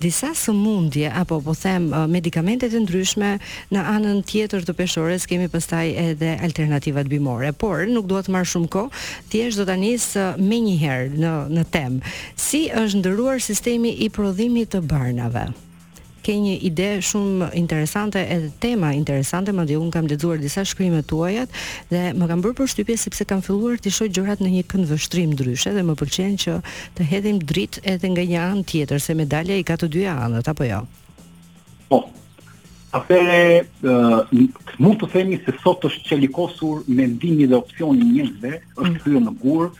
disa sëmundje apo po them medikamente të ndryshme në anën tjetër të peshores kemi pastaj edhe alternativat bimore por nuk dua të marr shumë kohë thjesht do ta nis menjëherë në në temë si është ndër zhvilluar sistemi i prodhimit të barnave ke një ide shumë interesante edhe tema interesante madje unë kam lexuar disa shkrime tuaja dhe më kanë bërë përshtypje sepse kam filluar të shoh gjërat në një këndvështrim ndryshe dhe më pëlqen që Të hedhim dritë edhe nga një anë tjetër se medalja i ka të dyja anët apo jo? Po. Atëre mund të themi se sot është çelikosur mendimi dhe opinioni i njerëzve është mm. hyrë në gur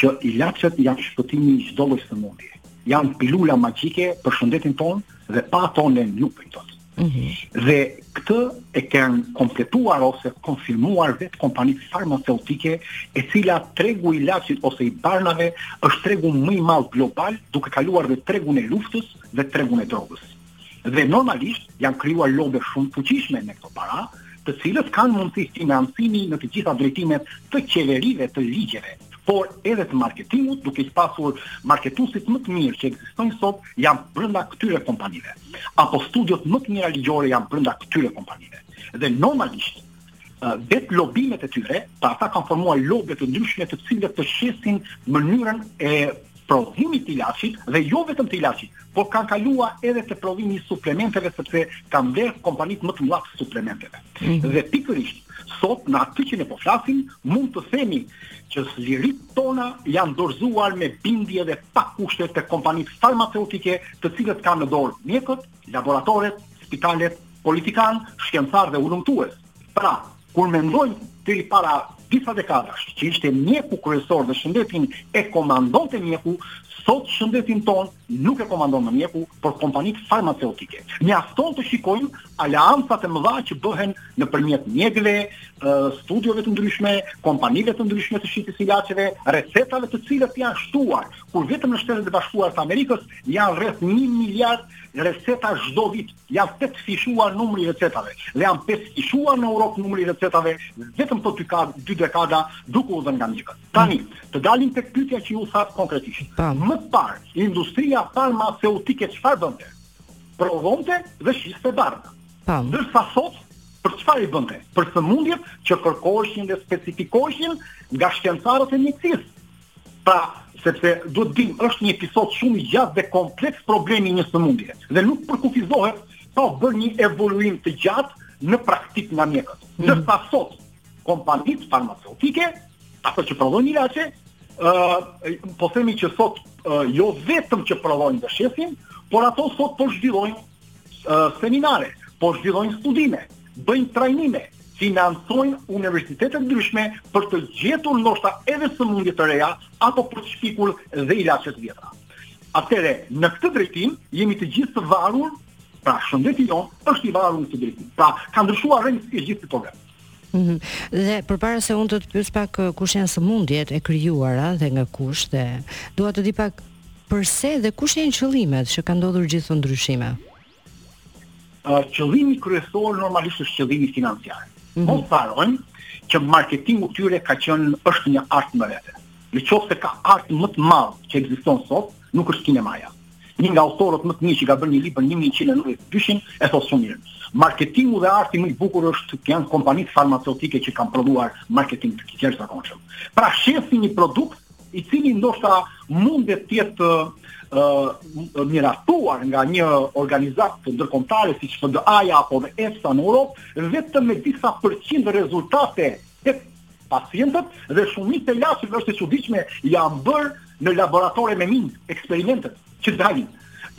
që ilaçet janë shpëtimi i çdo lloj sëmundje. Janë pilula magjike për shëndetin tonë dhe pa ato ne nuk bëjmë dot. Mm -hmm. Dhe këtë e kanë kompletuar ose konfirmuar vetë kompanitë farmaceutike, e cila tregu i ilaçit ose i barnave është tregu më i madh global, duke kaluar dhe tregun e luftës dhe tregun e drogës. Dhe normalisht janë krijuar lobe shumë fuqishme me këto para, të cilët kanë mundësi financimi në të gjitha drejtimet të qeverive të ligjeve, por edhe të marketingut, duke i pasur marketusit më të mirë që ekzistojnë sot janë brenda këtyre kompanive. apo studiot më të mira ligjore janë brenda këtyre kompanive. Dhe normalisht, vetë lobimet e tyre, pra ata kanë formuar lobe të ndryshme të cilat të shesin mënyrën e prodhimit të ilaçit dhe jo vetëm të ilaçit, por kanë kaluar edhe te prodhimi i suplementeve sepse kanë blerë kompanitë më të mëdha të suplementeve. Mm -hmm. Dhe pikërisht Sot në atë që ne po flasim, mund të themi që liritë tona janë dorëzuar me bindje dhe pa kushte te kompanitë farmaceutike, të cilët kanë në dorë mjekët, laboratoret, spitalet, politikanë, shkencëtarë dhe hulumtues. Pra, kur mendojmë deri para disa dekadash që ishte mjeku kryesor dhe shëndetin e komandonte mjeku, sot shëndetin tonë nuk e komandon më mjeku, por kompanitë farmaceutike. Mjafton të shikojmë aleancat e mëdha që bëhen nëpërmjet mjekëve, studiove të ndryshme, kompanive të ndryshme të shitjes së ilaçeve, recetave të cilat janë shtuar, kur vetëm në Shtetet e Bashkuara të Amerikës janë rreth një miliard receta çdo vit. Janë tetëfishuar numri i recetave dhe janë pesëfishuar në Europë numri i recetave vetëm këto dy dekada duke u dhënë nga mjekët. Tani, të dalim tek pyetja që ju thatë konkretisht. Po. Më parë, industria farmaceutike çfarë bënte? Prodhonte dhe shiste barna. Po. Ndërsa sot, për çfarë i bënte? Për sëmundjet që kërkoheshin dhe specifikoheshin nga shkencëtarët e mjekësisë. Pra, sepse duhet të dimë, është një episod shumë i gjatë dhe kompleks problemi i një sëmundje dhe nuk përkufizohet pa bërë një evoluim të gjatë në praktikë nga mjekët. Mm. Ndërsa sot, kompanitë farmaceutike, ato që prodhojnë ilaçe, ë uh, po themi që sot uh, jo vetëm që prodhojnë dhe shesin, por ato sot po zhvillojnë uh, seminare, po zhvillojnë studime, bëjnë trajnime, financojnë universitete ndryshme për të gjetur ndoshta edhe sëmundje të reja apo për të shpikur dhe ilaçe të vjetra. Atëherë, në këtë drejtim jemi të gjithë të varur, pra shëndeti jonë është i varur në këtë drejtim. Pra, ka ndryshuar rrënjësisht gjithë ky problem. Mhm. Dhe përpara se unë të të pyes pak kush janë sëmundjet e krijuara dhe nga kush dhe dua të di pak përse dhe kush janë qëllimet që kanë ndodhur gjithë këto ndryshime. Uh, qëllimi kryesor normalisht është qëllimi financiar. Mm -hmm. Mos harrojmë që marketingu i tyre ka qenë është një art më vete. Në qoftë se ka art më të madh që ekziston sot, nuk është kinemaja. Një nga autorët më të mirë që ka bërë një libër një mijë e nëntëqind e nëntëdhjetë e dyshin e thotë shumë mirë, Marketingu dhe arti më i bukur është janë kompanitë farmaceutike që kanë prodhuar marketing të jashtëzakonshëm. Pra shesin një produkt i cili ndoshta mundet të jetë ë miratuar nga një organizatë ndërkombëtare siç FDA-ja apo dhe EFSA në Europë, vetëm me disa përqind rezultate te pacientët dhe shumica e ilaçeve është e çuditshme janë bërë në laboratore me minj, eksperimentet që dalin.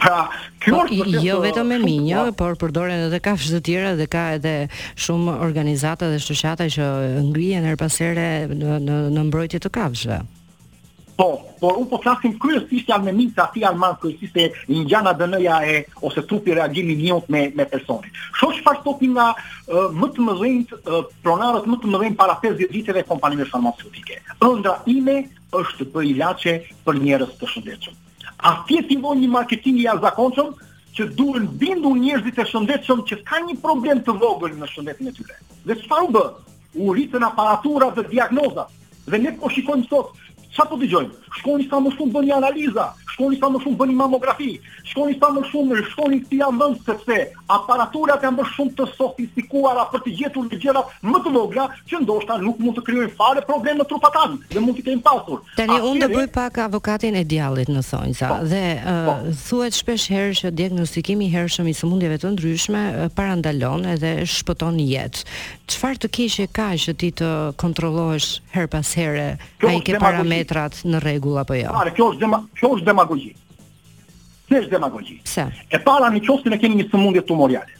Pra, kjo është po, jo vetëm me minj, ëh, por përdoren edhe kafshë të tjera dhe ka edhe shumë organizata dhe shoqata që ngrihen herë pas here në në në mbrojtje të kafshëve. Po, por unë po flasim kryesisht janë me minj se aty janë marrë kryesisht e i ngjan ADN-ja e ose trupi reagimi i miut me me personin. Shiko çfarë thotë një nga uh, më të mëdhenjtë uh, pronarët më të mëdhenj para 50 viteve i kompanive farmaceutike. Ëndra ime është të bëj ilaçe për njerëz të shëndetshëm. Aty fillon një marketing i jashtëzakonshëm që duhen bindur njerëzit e shëndetshëm që ka një problem të vogël në shëndetin e tyre. Dhe çfarë u bë? U rritën aparaturat dhe diagnozat dhe ne po shikojmë sot ça po dëgjojmë, shkoni sa më shumë bëni analiza, shkoni sa më shumë bëni mamografi, shkoni sa më shumë shkoni si janë dhënë sepse aparaturat janë bërë shumë të sofistikuara për të gjetur ë gjërat më të vogla që ndoshta nuk mund të krijojnë fare problem në trupat tanë dhe mund t'i kemi pasur. Tani unë do bëj pak avokatin e djallit në thonjza po, dhe uh, po. thuhet shpesh herë që diagnostikimi i hershëm i sëmundjeve të ndryshme parandalon edhe shpëton jetë. Çfarë të keqe ka që ti të kontrollohesh herë pas here, a i ke parametrat në rregull apo jo? Pare, kjo është dema, kjo është demagogji. Kjo është demagogji. Pse? E para në qoftë se ne kemi një sëmundje tumoriale.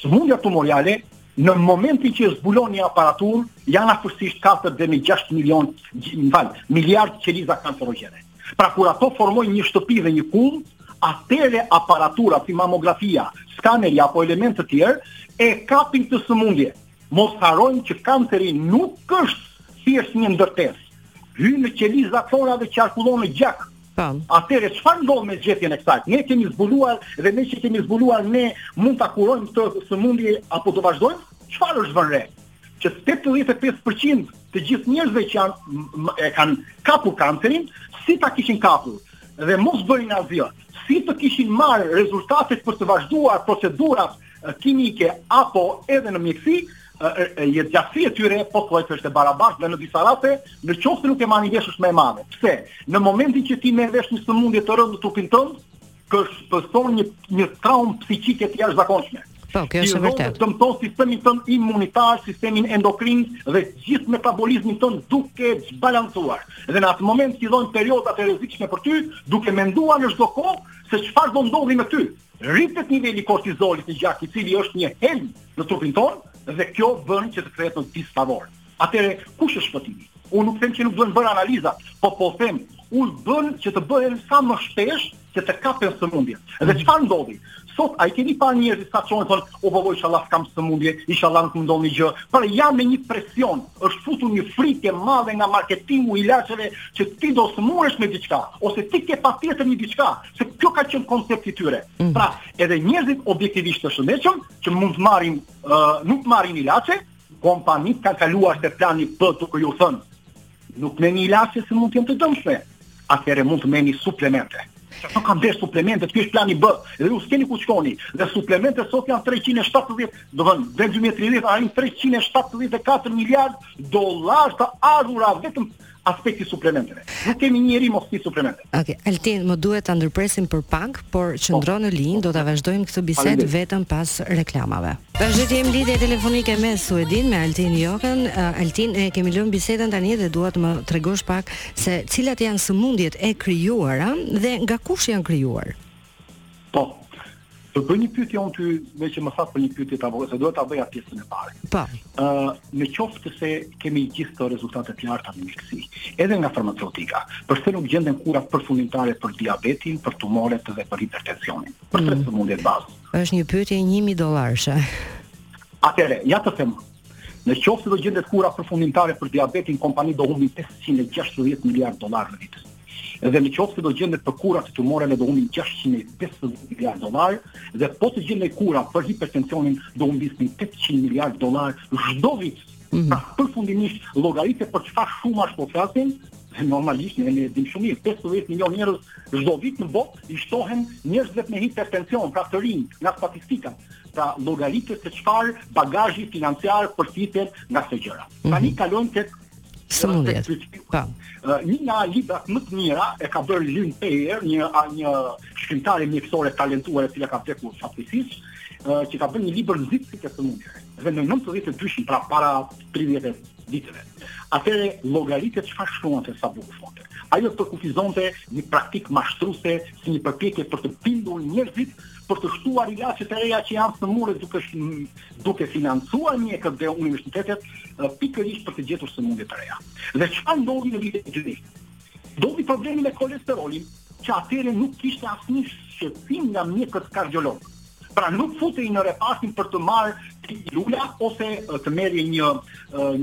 Sëmundja tumoriale në momentin që zbulon një aparaturë, janë afërsisht 4 deri në 6 milion, më fal, miliard qeliza kancerogjene. Pra kur ato formojnë një shtëpi dhe një kullë, atëherë aparatura si mamografia, skaneri apo elementë të tjerë e kapin këtë sëmundje. Mos harrojmë që kanceri nuk është thjesht një ndërtesë. Hyjnë qelizat tona dhe qarkullon në gjak. Tan. Atëherë çfarë ndodh me gjetjen e kësaj? Ne kemi zbuluar dhe me që kemi zbuluar ne mund ta kurojmë këtë sëmundje apo do vazhdojmë? Çfarë është vënë re? që 85 për qind të gjithë njerëzve që janë e kanë kapur kancerin, si ta kishin kapur dhe mos bënin asgjë. Si të kishin marrë rezultatet për të vazhduar procedurat kimike apo edhe në mjekësi, jetëgjatësia e tyre pothuajse është e barabartë dhe në disa raste në qoftë se nuk e marrin vesh është më e madhe. Pse? Në momentin që ti merr vesh një sëmundje të rëndë në trupin tënd, Ti pëson një një traumë psikike të jashtëzakonshme. Po, kjo është e vërtetë. Kjo dëmton sistemin tënd imunitar, sistemin endokrin dhe gjithë metabolizmin tënd duke zbalancuar. Dhe në atë moment fillojnë periodat e rrezikshme për ty, duke menduar në çdo kohë se çfarë do ndodhë me ty. Rritet niveli i kortizolit në gjak, i cili është një helm në trupin tonë dhe kjo bën që të kthehet në disfavor. Atëherë, kush është shpëtimi? Unë nuk them që nuk duhen bërë analiza, po po them, unë bën që të bëhen sa më shpesh që të kapen sëmundje. Dhe çfarë ndodhi? Sot a i keni pa njerëzit sa çohen thonë, o po inshallah s'kam sëmundje, inshallah nuk më ndodh një gjë, pra janë me një presion, është futur një frikë e madhe nga marketingu i ilaçeve që ti do sëmuresh me diçka ose ti ke patjetër një diçka, se kjo ka qenë koncepti i tyre. Mm. Pra, edhe njerëzit objektivisht të shëndetshëm që mund të marrin uh, nuk marrin ilaçe, Kompanitë kanë kaluar te plani B duke iu thënë, Nuk merrni ilaçe se mund të jenë të dëmshme. Atëherë mund të merrni suplemente. Ato kanë blerë suplementet, ky është plani B, dhe ju s'keni ku shkoni. Dhe suplementet sot janë 370, domethënë, deri në 2030 arrijnë 374 miliardë dollarë të ardhura vetëm aspekti i suplementeve. Nuk kemi një njeri mos pi suplemente. Okej, okay. Altin, më duhet ta ndërpresim për pak, por qëndro po. në linjë, do ta vazhdojmë këtë bisedë vetëm pas reklamave. Vazhdoj të jem në lidhje telefonike me Suedin, me Altin Jokën. Uh, Altin, e kemi lënë bisedën tani dhe dua të më tregosh pak se cilat janë sëmundjet e krijuara dhe nga kush janë krijuar. Po. Të bëj një pyetje unë ty, meqë më thatë për një pyetje ta bëj, se duhet ta bëja pjesën e parë. Po. Ë, uh, në qoftë se kemi gjithë këto rezultate të larta në mjekësi, edhe nga farmaceutika, përse nuk gjenden kura përfundimtare për diabetin, për tumoret dhe për hipertensionin? Për tre mm. sëmundjet bazë. Është një pyetje 1000 dollarëshe. Atëre, ja të them, Në qoftë se do gjendet kura përfundimtare për diabetin, kompanitë do humbin pesëqind e gjashtëdhjetë miliardë dollarë në vit. Dhe në qoftë se do gjendet për kura të tumoreve, do humbin gjashtëqind e pesëdhjetë miliardë dollarë dhe po të gjendej kura për hipertensionin, do humbisnin tetëqind miliardë dollarë çdo vit. Pra, përfundimisht, llogarite për çfarë shumash po flasim, normalisht ne e dimë shumë mirë, pesëdhjetë milionë njerëz çdo vit në botë i shtohen njerëzve me hipertension, pra të rinj, nga statistikat. Pra llogarite se çfarë bagazhi financiar përfitohet nga këto gjëra. Mhm. Tani mm -hmm. kalojmë tek sëmundjet. Po. Një nga librat më të mira e ka bërë Lynn Payer, një një shkrimtare mjekësore e talentuar e cila ka vdekur fatkeqësisht, që ka bërë një libër Nxitësit e sëmundjeve. Dhe në 92-shin, pra para 30 viteve. Atëherë llogarite çfarë shkruante sa bukur thoshte. Ajo përkufizonte një praktikë mashtruse si një përpjekje për të bindur njerëzit për të shtuar ilaçet e reja që janë të sëmurë duke duke financuar mjekët dhe universitetet pikërisht për të gjetur sëmundje të reja. Dhe çfarë ndodhi në vitin 2000? Ndodhi problemi me kolesterolin, që atëherë nuk kishte asnjë shqetësim nga mjekët kardiologë. Pra nuk futej në repartin për të marrë pilula ose të merrje një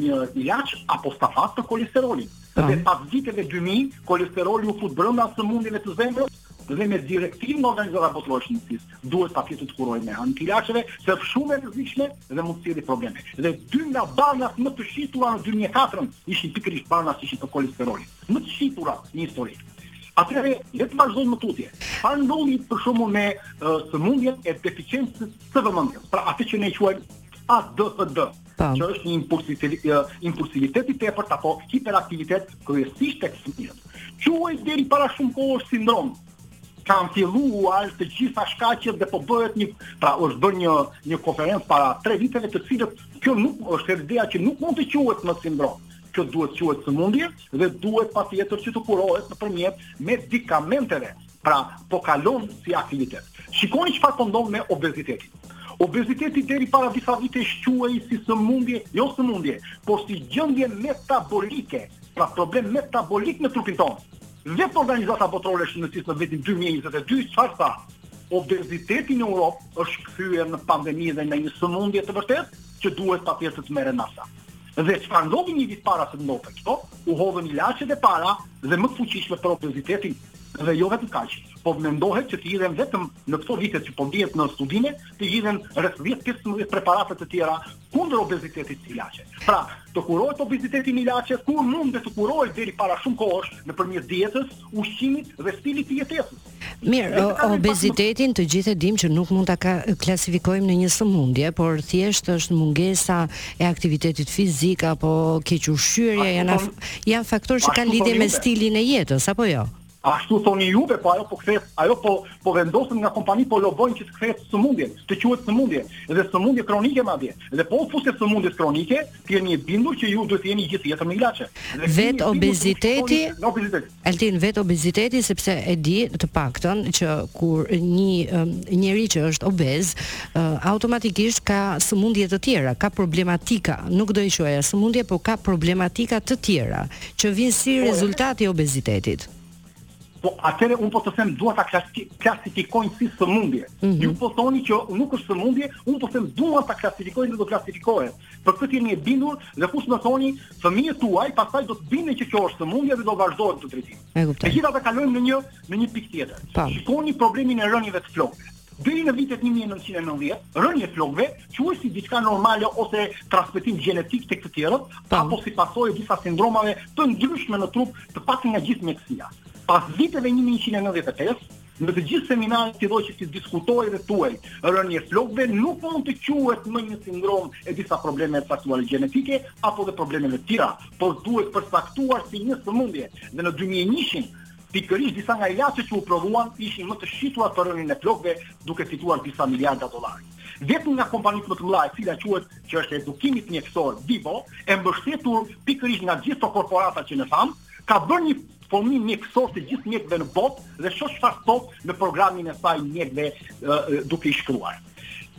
një ilaç apo statinat për kolesterolin. Dhe pas viteve 2000, kolesteroli u fut brenda sëmundjeve të zemrës, dhe me direktivë nga Organizata Botërore e Shëndetësisë duhet patjetër të kurohej me anë të ilaçeve se është shumë e rrezikshme dhe mund të sjellë probleme. Dhe dy nga barnat më të shitura në dy mijë e katrën ishin pikërisht barna që ishin të kolesterolit, më të shitura në histori. Atëherë, le të vazhdojmë më tutje. Çfarë ndodhi për shembull me sëmundjen e deficiencës së vëmendjes, pra atë që ne quajmë ADHD. Po. Që është një impulsivitet, impulsivitet i tepërt apo hiperaktivitet kryesisht tek fëmijët. Quhej deri para shumë kohësh sindrom. Kanë filluar të gjitha shkaqet dhe po bëhet një, pra është bërë një një konferencë para 3 viteve të cilët kjo është edhe ideja që nuk mund të quhet më sindrom. Kjo duhet të quhet sëmundje dhe duhet patjetër që të kurohet nëpërmjet medikamenteve. Pra, po kalon si aktivitet. Shikoni çfarë po ndodh me obezitetin. Obeziteti deri para disa vitesh quhej si sëmundje, jo sëmundje, por si gjendje metabolike, pra problem metabolik në trupin tonë. Vetë Organizata Botërore e Shëndetësisë në vitin 2022 çfarë tha? Obeziteti në Europë është kthyer në pandemi dhe në një sëmundje të vërtetë që duhet patjetër të merren masa. Dhe çfarë ndodhi një vit para se të ndodhte kjo? U hodhën ilaçet e para dhe më të fuqishme për obezitetin, Dhe jo vetëm kaq, po mendohet që të hidhen vetëm në këto vite që po vihet në studime, të hidhen rreth 10-15 preparate të tjera kundër obezitetit me ilaçe. Pra, të kurohet obeziteti me ilaçe, kur mund të kurohet deri para shumë kohësh nëpërmjet dietës, ushqimit dhe stilit të jetesës. Mirë, obezitetin të gjithë e dimë që nuk mund ta klasifikojmë në një sëmundje, por thjesht është mungesa e aktivitetit fizik apo kequshqyerja janë po- janë faktorë që kanë lidhje me stilin e jetës apo jo? Ashtu thoni ju, po ajo po kthehet, ajo po po vendoset nga kompani po lobojnë që të kthehet sëmundje, të quhet sëmundje, edhe sëmundje kronike madje. Dhe po futën sëmundje kronike, ti jeni e bindur që ju duhet të jeni gjithë jetën me ilaçe. Vetë obeziteti, obezitet. Altin vetë obeziteti sepse e di të paktën që kur një njeri që është obez automatikisht ka sëmundje të tjera, ka problematika, nuk do i quaja sëmundje, por ka problematika të tjera që vijnë si po, rezultat i obezitetit. Po atëherë unë po të them duan ta klasifikojnë si sëmundje. Mm -hmm. Ju po thoni që nuk është sëmundje, unë po të them duan ta klasifikojnë dhe do klasifikohet. Për këtë jeni e bindur dhe kur më thoni fëmijët tuaj pastaj do të binden që kjo është sëmundje dhe do vazhdohet këtë drejtim. Megjithatë kalojmë në një në një pikë tjetër. Po. Shikoni problemin e rënies së flokëve. Deri në vitet 1990, rënia e flokëve quhej si diçka normale ose transmetim gjenetik tek të tjerët, po. apo si pasojë e disa sindromave të ndryshme në trup të paktën nga gjithë mjekësia. Pas viteve 1995, Në të gjithë seminaret filloi që të diskutohej dhe thuhej, rënie e flokëve nuk mund të quhet më një sindromë e disa problemeve të caktuara gjenetike apo dhe problemeve të tjera, por duhet përcaktuar si një sëmundje dhe në dy mijë e njëshin pikërisht disa nga ilaçet që u prodhuan ishin më të shiturat për rënien e flokëve duke fituar disa miliarda dollarë. Vetëm nga kompanitë më të mëdha e cila quhet që është e edukimit mjekësor Vivo e mbështetur pikërisht nga gjithë këto korporata që ne thamë ka bërë një formim mjekësor të gjithë mjekëve në botë dhe shoh çfarë thotë në programin e saj mjekëve duke i shkruar.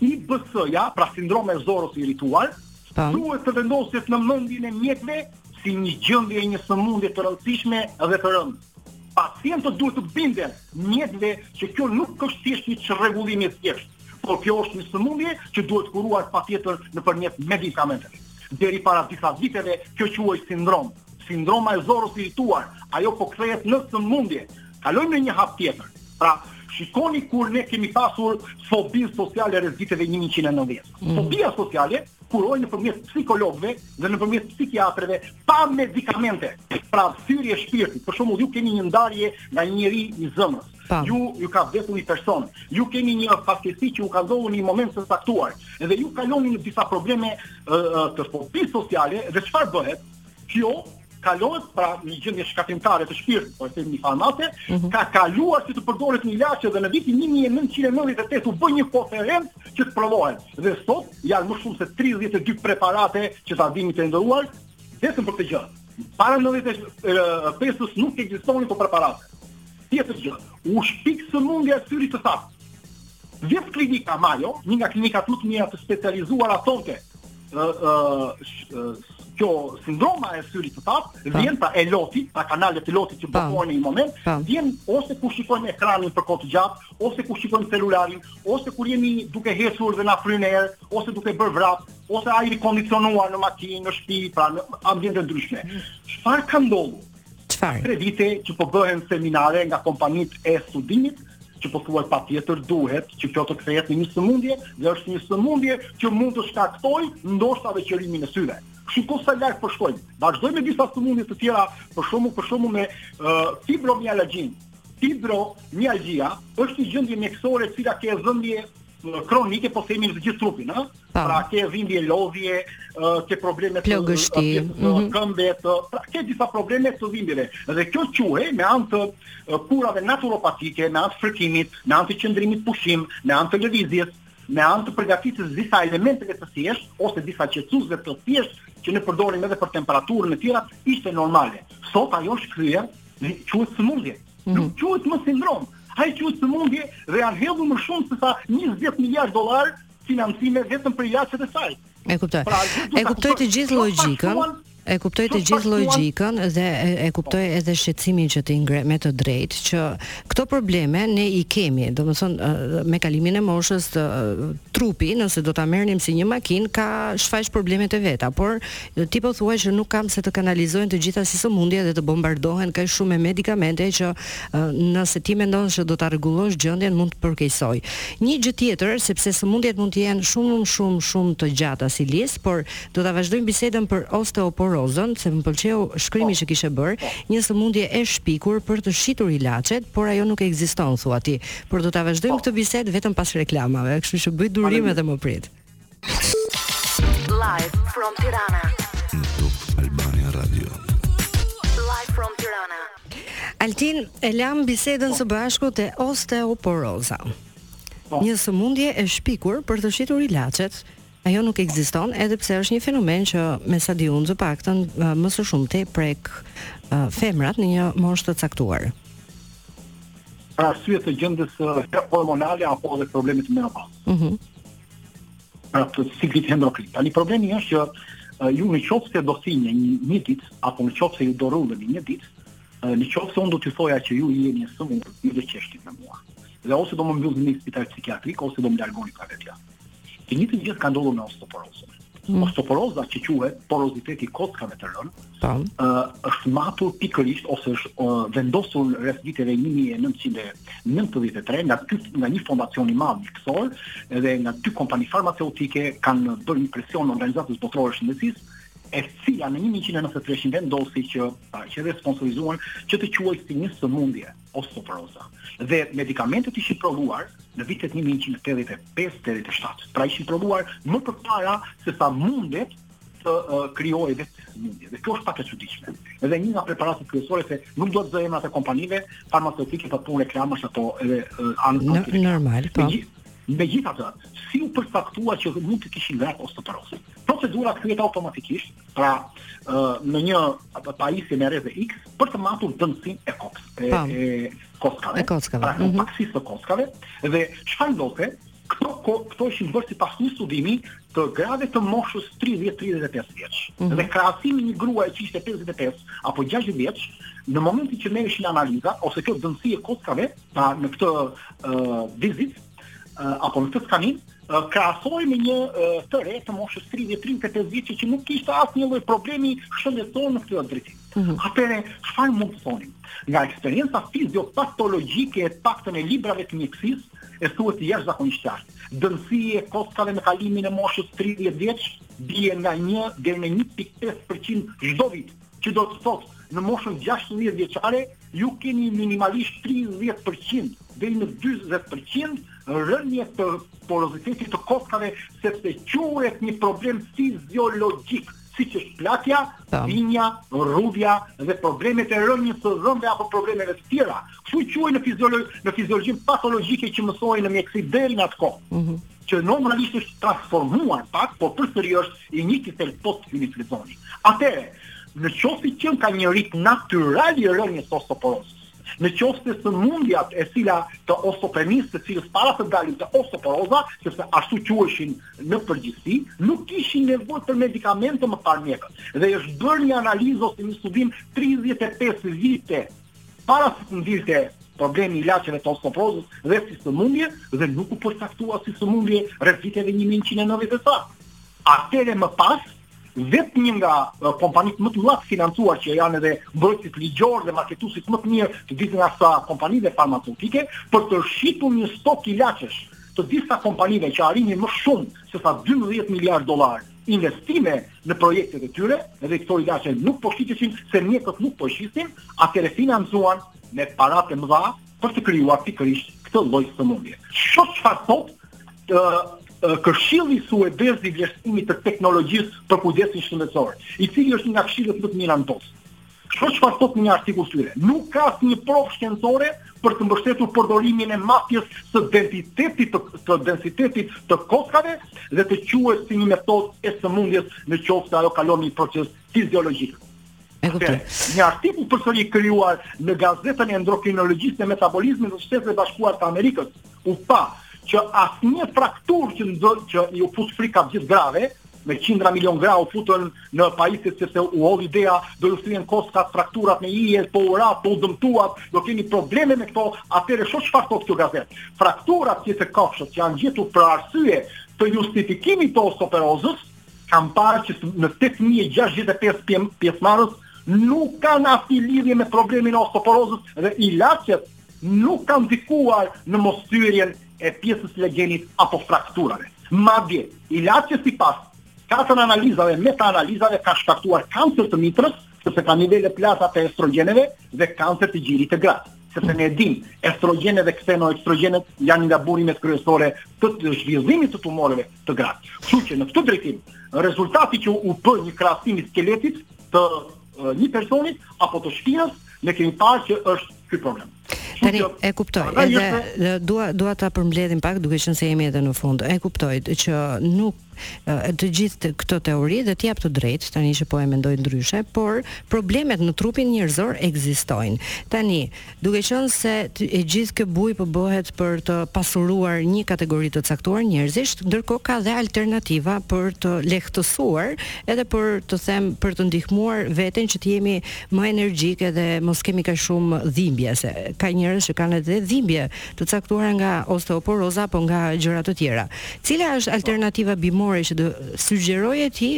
IBS-ja, pra sindroma e zorrës së irrituar, po. duhet të vendoset në mendjen e mjekëve si një gjendje e një sëmundje të rëndësishme dhe të rëndë. Pacientët duhet të binden prej mjekëve që kjo nuk është thjesht një çrregullim i thjeshtë, por kjo është një sëmundje që duhet kuruar patjetër nëpërmjet medikamenteve. Deri para disa viteve kjo quhej sindrom, Sindroma e zorrës së irrituar, ajo po kthehet në sëmundje. Kalojmë në një hap tjetër. Pra, shikoni kur ne kemi pasur fobinë sociale rreth viteve një mijë e nëntëqind e nëntëdhjetë. Mm. Fobia sociale kurohej nëpërmjet psikologëve dhe nëpërmjet psikiatërve pa medikamente. Pra, thyrje shpirti. Për shembull, ju keni një ndarje nga një njeri i zemrës. Po. Ju ju ka vdekur një person. Ju keni një fatkeqësi që ju ka ndodhur në një moment të caktuar dhe ju kaloni në disa probleme të fobisë sociale dhe çfarë bëhet? kjo kalohet pra një gjendje shkatërrimtare të shpirtit, po e themi farmace, mm -hmm. ka kaluar që të përdoret një ilaç dhe në vitin 1998 u bë një konferencë që të provohen. Dhe sot janë më shumë se 32 preparate që ta dini e nderuar vetëm për këtë gjë. Para 95-s nuk ekzistonin këto preparate. Tjetër gjë, u shpik sëmundja e syrit të thatë. Vetë klinika Mayo, një nga klinikat më të mira të specializuara thotë, ë ë kjo sindroma e syrit të thatë po. vjen pra e lotit, pra kanalet e lotit që po. bllokohen në një moment, po. vjen ose kur shikojmë ekranin për kohë të gjatë, ose kur shikojmë celularin, ose kur jemi duke hecur dhe na fryn erë, ose duke bërë vrap, ose ajri i kondicionuar në makinë, në shtëpi, pra në ambiente të ndryshme. Çfarë ka ndodhur? Çfarë? Tre vite që po bëhen seminare nga kompanitë e studimit, që pothuaj patjetër duhet që kjo të kthehet në një sëmundje dhe është një sëmundje që mund të shkaktojë ndoshta dhe qorrimin e syve. Shiko sa lartë po shkojmë. Vazhdojmë me disa sëmundje të tjera, për shembull për shembull me uh, fibromialgjinë. Fibromialgia është një gjendje mjekësore e cila ke dhimbje kronike po themi në të gjithë trupin, ha? Pra ke dhimbje lodhje, ke probleme të plogështi, mhm. këmbët, pra ke disa probleme të dhimbjeve. Dhe kjo quhej me anë të kurave naturopatike, me anë të fërkimit, me anë të qëndrimit pushim, me anë të lëvizjes, me anë të përgatitjes së disa elementeve të thjeshtë ose disa qetësuesve të thjeshtë që ne përdorim edhe për temperaturën e tjera, ishte normale. Sot ajo është kthyer, quhet sëmundje. Mm -hmm. Nuk quhet më sindromë, ai quhet sëmundje dhe janë hedhur më shumë se sa 20 miliard dollarë financime vetëm për ilaçet e saj. E kuptoj. Pra, e kuptoj të gjithë logjikën. E kuptoj të gjithë logjikën dhe e, e kuptoj edhe shqetësimin që ti ngre me të drejtë që këto probleme ne i kemi, domethënë me kalimin e moshës të, trupi, nëse do ta merrnim si një makinë ka shfaq problemet e veta, por Dhe ti po thua që nuk ka pse të kanalizohen të gjitha si sëmundje dhe të bombardohen kaq shumë me medikamente që nëse ti mendon që do ta rregullosh gjendjen mund të përkeqësojë një gjë tjetër, sepse sëmundjet mund të jenë shumë shumë shumë të gjata si listë, por do ta vazhdojmë bisedën për osteoporozën, se më pëlqeu shkrimi që kishe bërë, një sëmundje e shpikur për të shitur ilaçet, por ajo nuk ekziston thua ti. Por do ta vazhdojmë këtë bisedë vetëm pas reklamave, kështu që bëj durim edhe më prit. Live from Tirana. Albania Radio. Live from Tirana. Altin e lamë bisedën së bashku te osteoporoza. Po. Një sëmundje e shpikur për të shitur ilaçet. Ajo nuk ekziston edhe pse është një fenomen që me sa di unë të paktën më së shumti prek femrat në një moshë të caktuar. Për arsye të gjendjes hormonale apo edhe problemit të menopauzës. Mhm. Mm pra të ciklit endokrin. Tani problemi është që uh, ju në qoftë se do thinjeni një, një ditë apo në qoftë se ju do rrudheni një ditë, uh, në qoftë se unë do t'ju thoja që ju jeni e sëmurë, ju do qeshnit me mua. Dhe ose do më mbyllni në spital psikiatrik ose do më largoni nga vetja. Të njëjtën gjë ka ndodhur me osteoporozën. Mm. Osteoporoza që quhet poroziteti i kockave të rënë, Po. Ë është matur pikërisht ose është uh, vendosur rreth viteve 1993 nga ky nga një fondacion i madh miqësor dhe nga dy kompani farmaceutike kanë bërë një presion organizatës botërore të shëndetësisë e cila në 1993 vendosi që pa, që dhe sponsorizuan që të quhej si një sëmundje osteoporoza. Dhe medikamentet ishin provuar në vitet 1985-87. Pra ishin provuar më përpara se sa mundet të uh, krijohej vetë sëmundja. Dhe kjo është pak e çuditshme. Edhe një nga preparatet kryesore se nuk do të zë emrat e kompanive farmaceutike për punë reklamash apo edhe uh, anë të tyre. Normal, po. Megjithatë, si u përcaktua që mund të kishin rreth osteoporozën. Procedura kryhet automatikisht, pra uh, në një pajisje me rreze X për të matur dendësinë e kocks, e, po. e kockave, e kockave. Pra, mm -hmm. të kockave, dhe çfarë ndodhte, Këto këto ishin bërë sipas një studimi të grave të moshës 30-35 vjeç. Mm -hmm. Dhe krahasimi i një gruaje që ishte 55 apo 60 vjeç, në momentin që merreshin analiza ose kjo dendësi e kockave, pra në këtë uh, vizitë uh, apo në këtë skanim, uh, krahasohej me një uh, të re të moshës 30-35 vjeç që nuk kishte asnjë lloj problemi shëndetësor në këtë drejtim. Mm -hmm. Atëherë, çfarë mund të thonim? Nga eksperienca fiziopatologjike e paktën e librave të mjekësisë, e thuhet jashtëzakonisht qartë. Dendësia e kockave me kalimin e moshës 30 vjeç, bie nga 1 deri në 1.5% çdo vit, që do të thotë në moshën 60 vjeçare, ju keni minimalisht 30% deri në 40% rënie të porozitetit të kockave, sepse quhet një problem fiziologjik. siç është plakja, thinja, rrudhja dhe problemet e rënies së dhëmbëve apo problemeve të tjera. Kështu quhej në fiziologji, në fiziologjinë patologjike që mësohej në mjekësi deri në atë kohë. Mm -hmm. Që normalisht është transformuar pak, por përsëri është i njëjti titull po t'i vini llizoni. Atëherë, në qoftë se ka një ritëm natyral i rënies së osteoporozës, Në qoftë se sëmundja e cila të osteopenisë, të cilës para të dalim te osteoporoza, sepse ashtu quheshin në përgjithësi, nuk kishin nevojë për medikamente më parë mjekët. Dhe është bërë një analizë ose një studim 35 vite para se të dilte problemi i ilaçeve të osteoporozës dhe si sëmundje dhe nuk u përcaktua si sëmundje rreth viteve 1990 e ca. Atëherë më pas vetë një nga kompanitë më të mëdha të financuar që janë edhe mbrojtësit ligjor dhe marketuesit më të mirë të disa nga sa kompanive farmaceutike për të shitur një stok ilaçesh të disa kompanive që arrinin më shumë se sa 12 miliard dollarë investime në projektet e tyre dhe këto ilaçe nuk po shiteshin se mjekët nuk po i shisnin atëherë financuan me paratë e mëdha për të krijuar pikërisht këtë lloj sëmundje. Shih çfarë thotë ë Këshilli Suedez i Vlerësimit të Teknologjisë për Kujdesin Shëndetësor, i cili është një nga këshillet më të mirë në botë. Shih çfarë thotë në një artikull të tyre. Nuk ka asnjë provë shkencore për të mbështetur përdorimin e matjes së densitetit të, të densitetit të kockave dhe të quhet si një metodë e sëmundjes në qoftë se ajo kalon një proces fiziologjik. E kuptoj. Një artikull përsëri i krijuar në gazetën e endokrinologjisë dhe metabolizmit të Shteteve të Bashkuara të Amerikës u pa që asnjë frakturë që ndo, që iu fut frika gjithë grave, me qindra milion gra u futën në pajisje sepse u hodh ideja do ju thyhen kockat, frakturat me ije, po u rrëzuat, po u dëmtuat, do keni probleme me këto, atëherë shih çfarë thotë kjo gazetë. Frakturat që te kafshët që janë gjetur për arsye të justifikimit të osteoporozës, Kanë parë që në tetë mijë e gjashtëdhjetë e pesë pjesëmarrës nuk kanë asnjë lidhje me problemin e osteoporozës dhe ilaçet nuk kanë ndikuar në mosthyrjen e pjesës së legenit apo frakturave. Madje, ilaçet sipas katër analizave metaanalizave kanë shkaktuar kancer të mitrës, sepse ka nivele të larta të estrogjeneve dhe kancer të gjirit te gratë sepse ne e dimë, estrogjenet dhe ksenoestrogjenet janë nga burimet kryesore të të zhvillimit të tumoreve, te gratë. Kështu që në këtë drejtim, rezultati që u bë një krahasim i skeletit të një personi apo të shpinës, ne kemi parë që është ky problem. Tani e kuptoj, edhe dua dua ta përmbledhim pak duke qenë se jemi edhe në fund. E kuptoj që nuk të gjithë këto teori dhe të jap të drejtë tani që po e mendoj ndryshe, por problemet në trupin njerëzor ekzistojnë. Tani Duke qenë se e gjithë kjo bujë po bëhet për të pasuruar një kategori të caktuar njerëzish, ndërkohë ka dhe alternativa për të lehtësuar edhe për të them për të ndihmuar veten që të jemi më energjik edhe mos kemi kaq shumë dhimbje, se ka njerëz që kanë edhe dhimbje të caktuara nga osteoporoza apo nga gjëra të tjera. Cila është alternativa bimore që do sugjeroje ti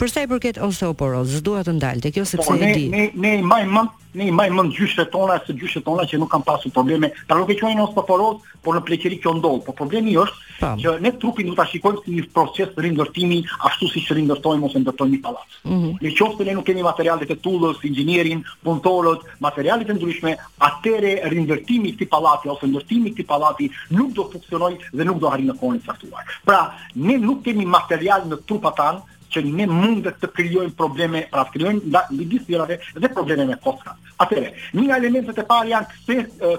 për sa i përket osteoporozës? Dua të ndal te kjo po, sepse e di. Ne ne ne i mbajmë Ne i mbajmë mend gjyshet tona se gjyshet tona që nuk kanë pasur probleme, pra nuk e quajnë osteoporozë, por në pleqëri kjo ndodh. Po problemi është që ne trupin do ta shikojmë si një proces rindërtimi, ashtu siç rindërtojmë ose ndërtojmë një pallat. Mm -hmm. Në qoftë se ne nuk kemi materialet e tullës, inxhinierin, punëtorët, materialet e ndryshme, atëherë rindërtimi i këtij pallati ose ndërtimi i këtij pallati nuk do funksionojë dhe nuk do arrijë në kohën e caktuar. Pra, ne nuk kemi material në trupat tanë që ne mundet të krijojmë probleme, pra të krijojmë midis të tjerave dhe probleme me kockat. Atëherë, një nga elementet e parë janë kse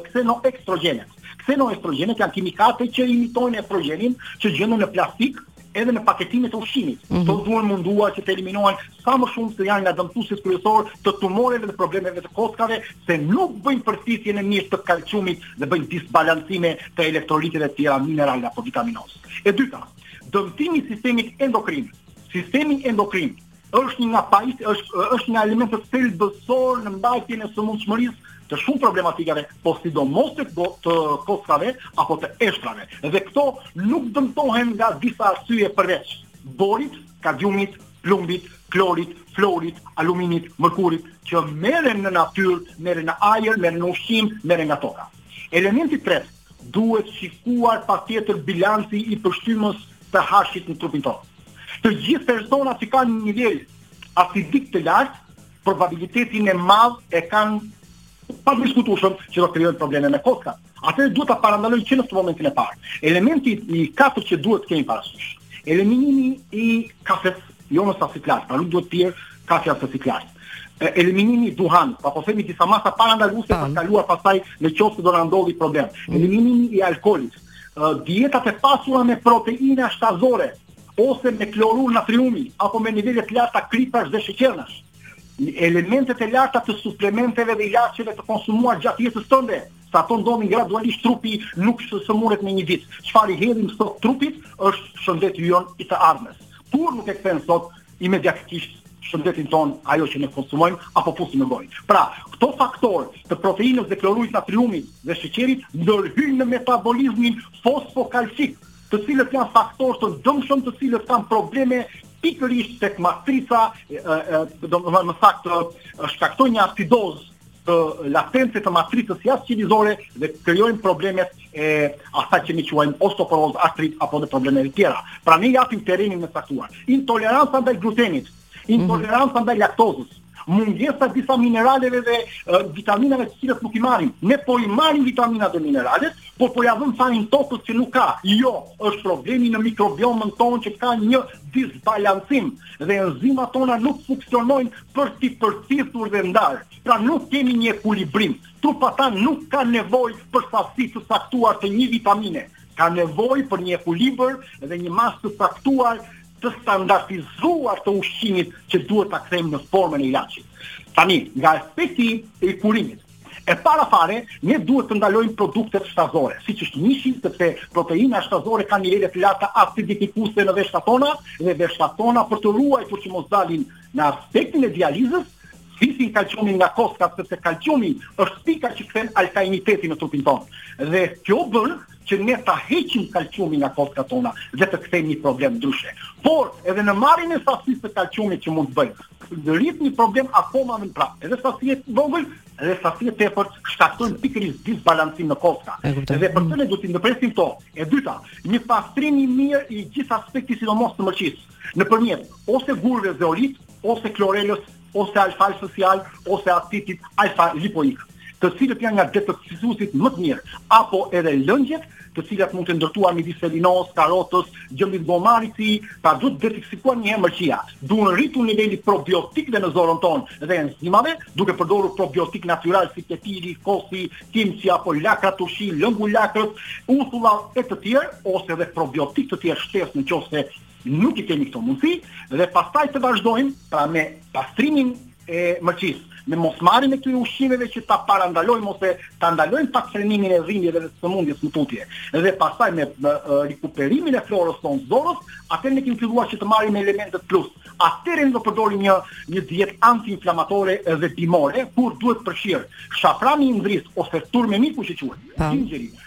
ksenoestrogenet. Ksenoestrogenet janë kimikate që imitojnë estrogenin që gjenden në plastikë edhe në paketimet e ushqimit. Mm -hmm. Këto duhen munduar që të eliminohen sa më shumë se janë nga dëmtuesit kryesorë të tumoreve dhe problemeve të kockave, se nuk bëjnë përthithjen e mirë të kalciumit dhe bëjnë disbalancime të elektroliteve të tjera minerale apo vitaminoze. E dyta, Dëmtimi i sistemit endokrin. Sistemi endokrin është një nga pa, është është një element thelbësor në mbajtjen e sëmundshmërisë të shumë problematikave, po sidomos të, të kockave apo të eshtrave. Dhe këto nuk dëmtohen nga disa arsye përveç borit, kadiumit, plumbit, klorit, florit, aluminit, mërkurit, që merren në natyrë, merren në ajër, merren në ushqim, merren nga toka. Elementi i tretë, Duhet shikuar patjetër bilanci i pështymës pehashit në trupin tonë. Të gjithë personat që kanë një nivel acidik të lartë, probabilitetin e madh e kanë, padiskutueshëm që do të krijojnë probleme me kockat. Atëherë duhet ta parandalojmë që në këtë momentin e parë. Elementi i katërt që duhet të kemi parasysh, eliminimi i kafes Jo në sasi të lartë, pra nuk duhet pirë kafja në sasi të lartë. Eliminimi i duhanit, pra po themi disa masa parandaluese për të kaluar pastaj në qoftë se do na ndodhi problem. Mm. Eliminimi i alkoolit, dietat e pasura me proteina shtazore ose me klorur natriumi apo me nivele të larta kripash dhe sheqernash. Elementet e larta të suplementeve dhe ilaçeve të konsumuar gjatë jetës tonë Se ato ndodhin gradualisht trupi nuk sëmuret në një ditë. Çfarë i hedhim sot trupit është shëndeti jonë i të ardhmes. Kurrë nuk e kthen sot imediatisht shëndetin tonë ajo që ne konsumojmë apo fusim në gojë. Pra, këto faktorë të proteinës dhe klorurit të natriumit dhe sheqerit ndërhyjnë në metabolizmin fosfokalcik, të cilët janë faktorë të dëmshëm të cilët kanë probleme pikërisht tek matrica, domethënë më saktë shkaktojnë një acidozë të latencës të matricës jashtë qelizore dhe krijojnë problemet e asaj që ne quajmë osteoporozë, artrit apo dhe probleme të tjera. Pra ne japim terrenin e caktuar. Intoleranca ndaj glutenit, mhm. intoleranca ndaj laktozës, mungesa e disa mineraleve dhe uh, vitaminave të cilat nuk i marrim. Ne po i marrim vitaminat dhe mineralet, por po ja vëmë fajin tokës që nuk ka. Jo, është problemi në mikrobiomën tonë që ka një disbalancim dhe enzimat tona nuk funksionojnë për t'i përthithur dhe ndarë. Pra nuk kemi një ekuilibrim. Trupi jonë nuk ka nevojë për sasi të caktuar të një vitamine. Ka nevojë për një ekuilibër dhe një masë të caktuar të standardizuar të ushqimit që duhet ta kthejmë në formën e ilaçit. Tani, nga aspekti i kurimit, E para fare, ne duhet të ndalojmë produktet shtazore, siç është mishi, sepse proteina shtazore kanë nivele të larta acidifikuese në veshkat tona dhe veshkat tona për të ruajtur që mos dalin Në aspektin e dializës, thithin kalciumin nga koskat sepse kalciumi është pika që kthen alkalinitetin në trupin tonë. Dhe kjo bën që ne ta heqim kalciumin nga koskat tona dhe të kthejmë një problem ndryshe. Por edhe në marrjen e sasisë të kalciumit që mund të bëjmë, rrit një problem akoma më prap. Edhe sasia e vogël dhe sasia e tepërt shkaktojnë pikërisht disbalancim në koska. Dhe për këtë ne duhet të ndërpresim këto. E dyta, një pastrim i mirë i gjithë aspektit sidomos të mëlçisë. Nëpërmjet ose gurëve zeolit, ose klorelës, ose alfalfës, ose acidit alfa-lipoik, të cilët janë nga detoksifikuesit më të mirë, apo edhe lëngjet, të cilat mund të jenë ndërtuar midis selinos, karotës, gjembit të gomarit, pra duhet detoksifikuar një herë mëlçia. Duhen rritur niveli probiotikëve në zorrën tonë dhe enzimave, duke përdorur probiotikë natyralë si kefiri, kosi, kimçi apo lakra turshi, lëngu i lakrës, uthulla e të tjerë, ose edhe probiotikë të tjerë shtesë në qoftë se Nuk i kemi këto mundësi dhe pastaj të vazhdojmë pra me pastrimin e mëlçisë, me mosmarrjen e këtyre ushqimeve që ta parandalojmë ose ta ndalojmë pak frenimin e dhimbjeve dhe të sëmundjes më tutje. Dhe pastaj me rikuperimin e florës tonë të zorrës, atëherë ne kemi filluar që të marrim elementët plus. Atëherë ne do përdorim një një dietë antiinflamatore dhe bimore, ku duhet përfshirë shafrani i Indisë ose turmeriku që quhet, xhinxheri,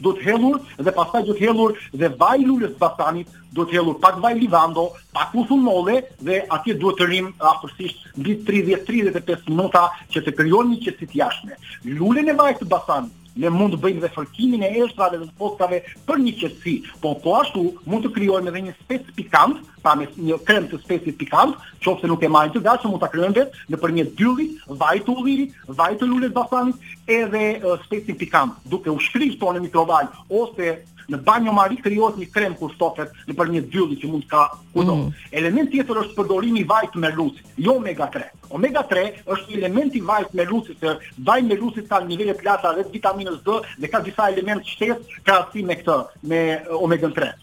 duhet hedhur dhe pastaj duhet hedhur dhe vaj i lules së basanit, duhet hedhur pak vaj livando, pak uthull molle dhe atje duhet të rrim afërsisht mbi 30-35 minuta që të krijojmë një qetësi të jashtme. Lulen e vajit të basanit ne mund të bëjmë dhe fërkimin e eshtrave dhe të kockave për një qetësi, po po ashtu mund të krijojmë edhe një spec pikant Pra me një krem të specit pikant, qoftë se nuk e marrin të gatshëm, mund ta krijojnë vetë nëpërmjet dyllit, vajit të ullirit, vajit të lules së basanit, edhe specin pikant, duke i shkrirë këto në mikrovalë ose në banjo mari krijohet një krem kur ftohet nëpërmjet dyllit që mund të ka kudo. Mm. Element tjetër është përdorimi i vajit të merlucit, jo omega 3. Omega 3 është një element i vajit të merlucit, se vaji i merlucit ka nivele të larta dhe vitaminës D dhe ka disa elementë shtesë në krahasim me këtë, me omega 3.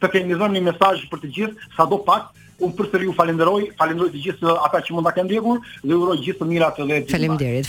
Të kemi dhënë një mesazh për të gjithë, sado pak, unë përsëri ju falenderoj, falenderoj të gjithë ata që mund ta kenë ndjekur dhe uroj gjithë të mirat dhe gjithë. Faleminderit.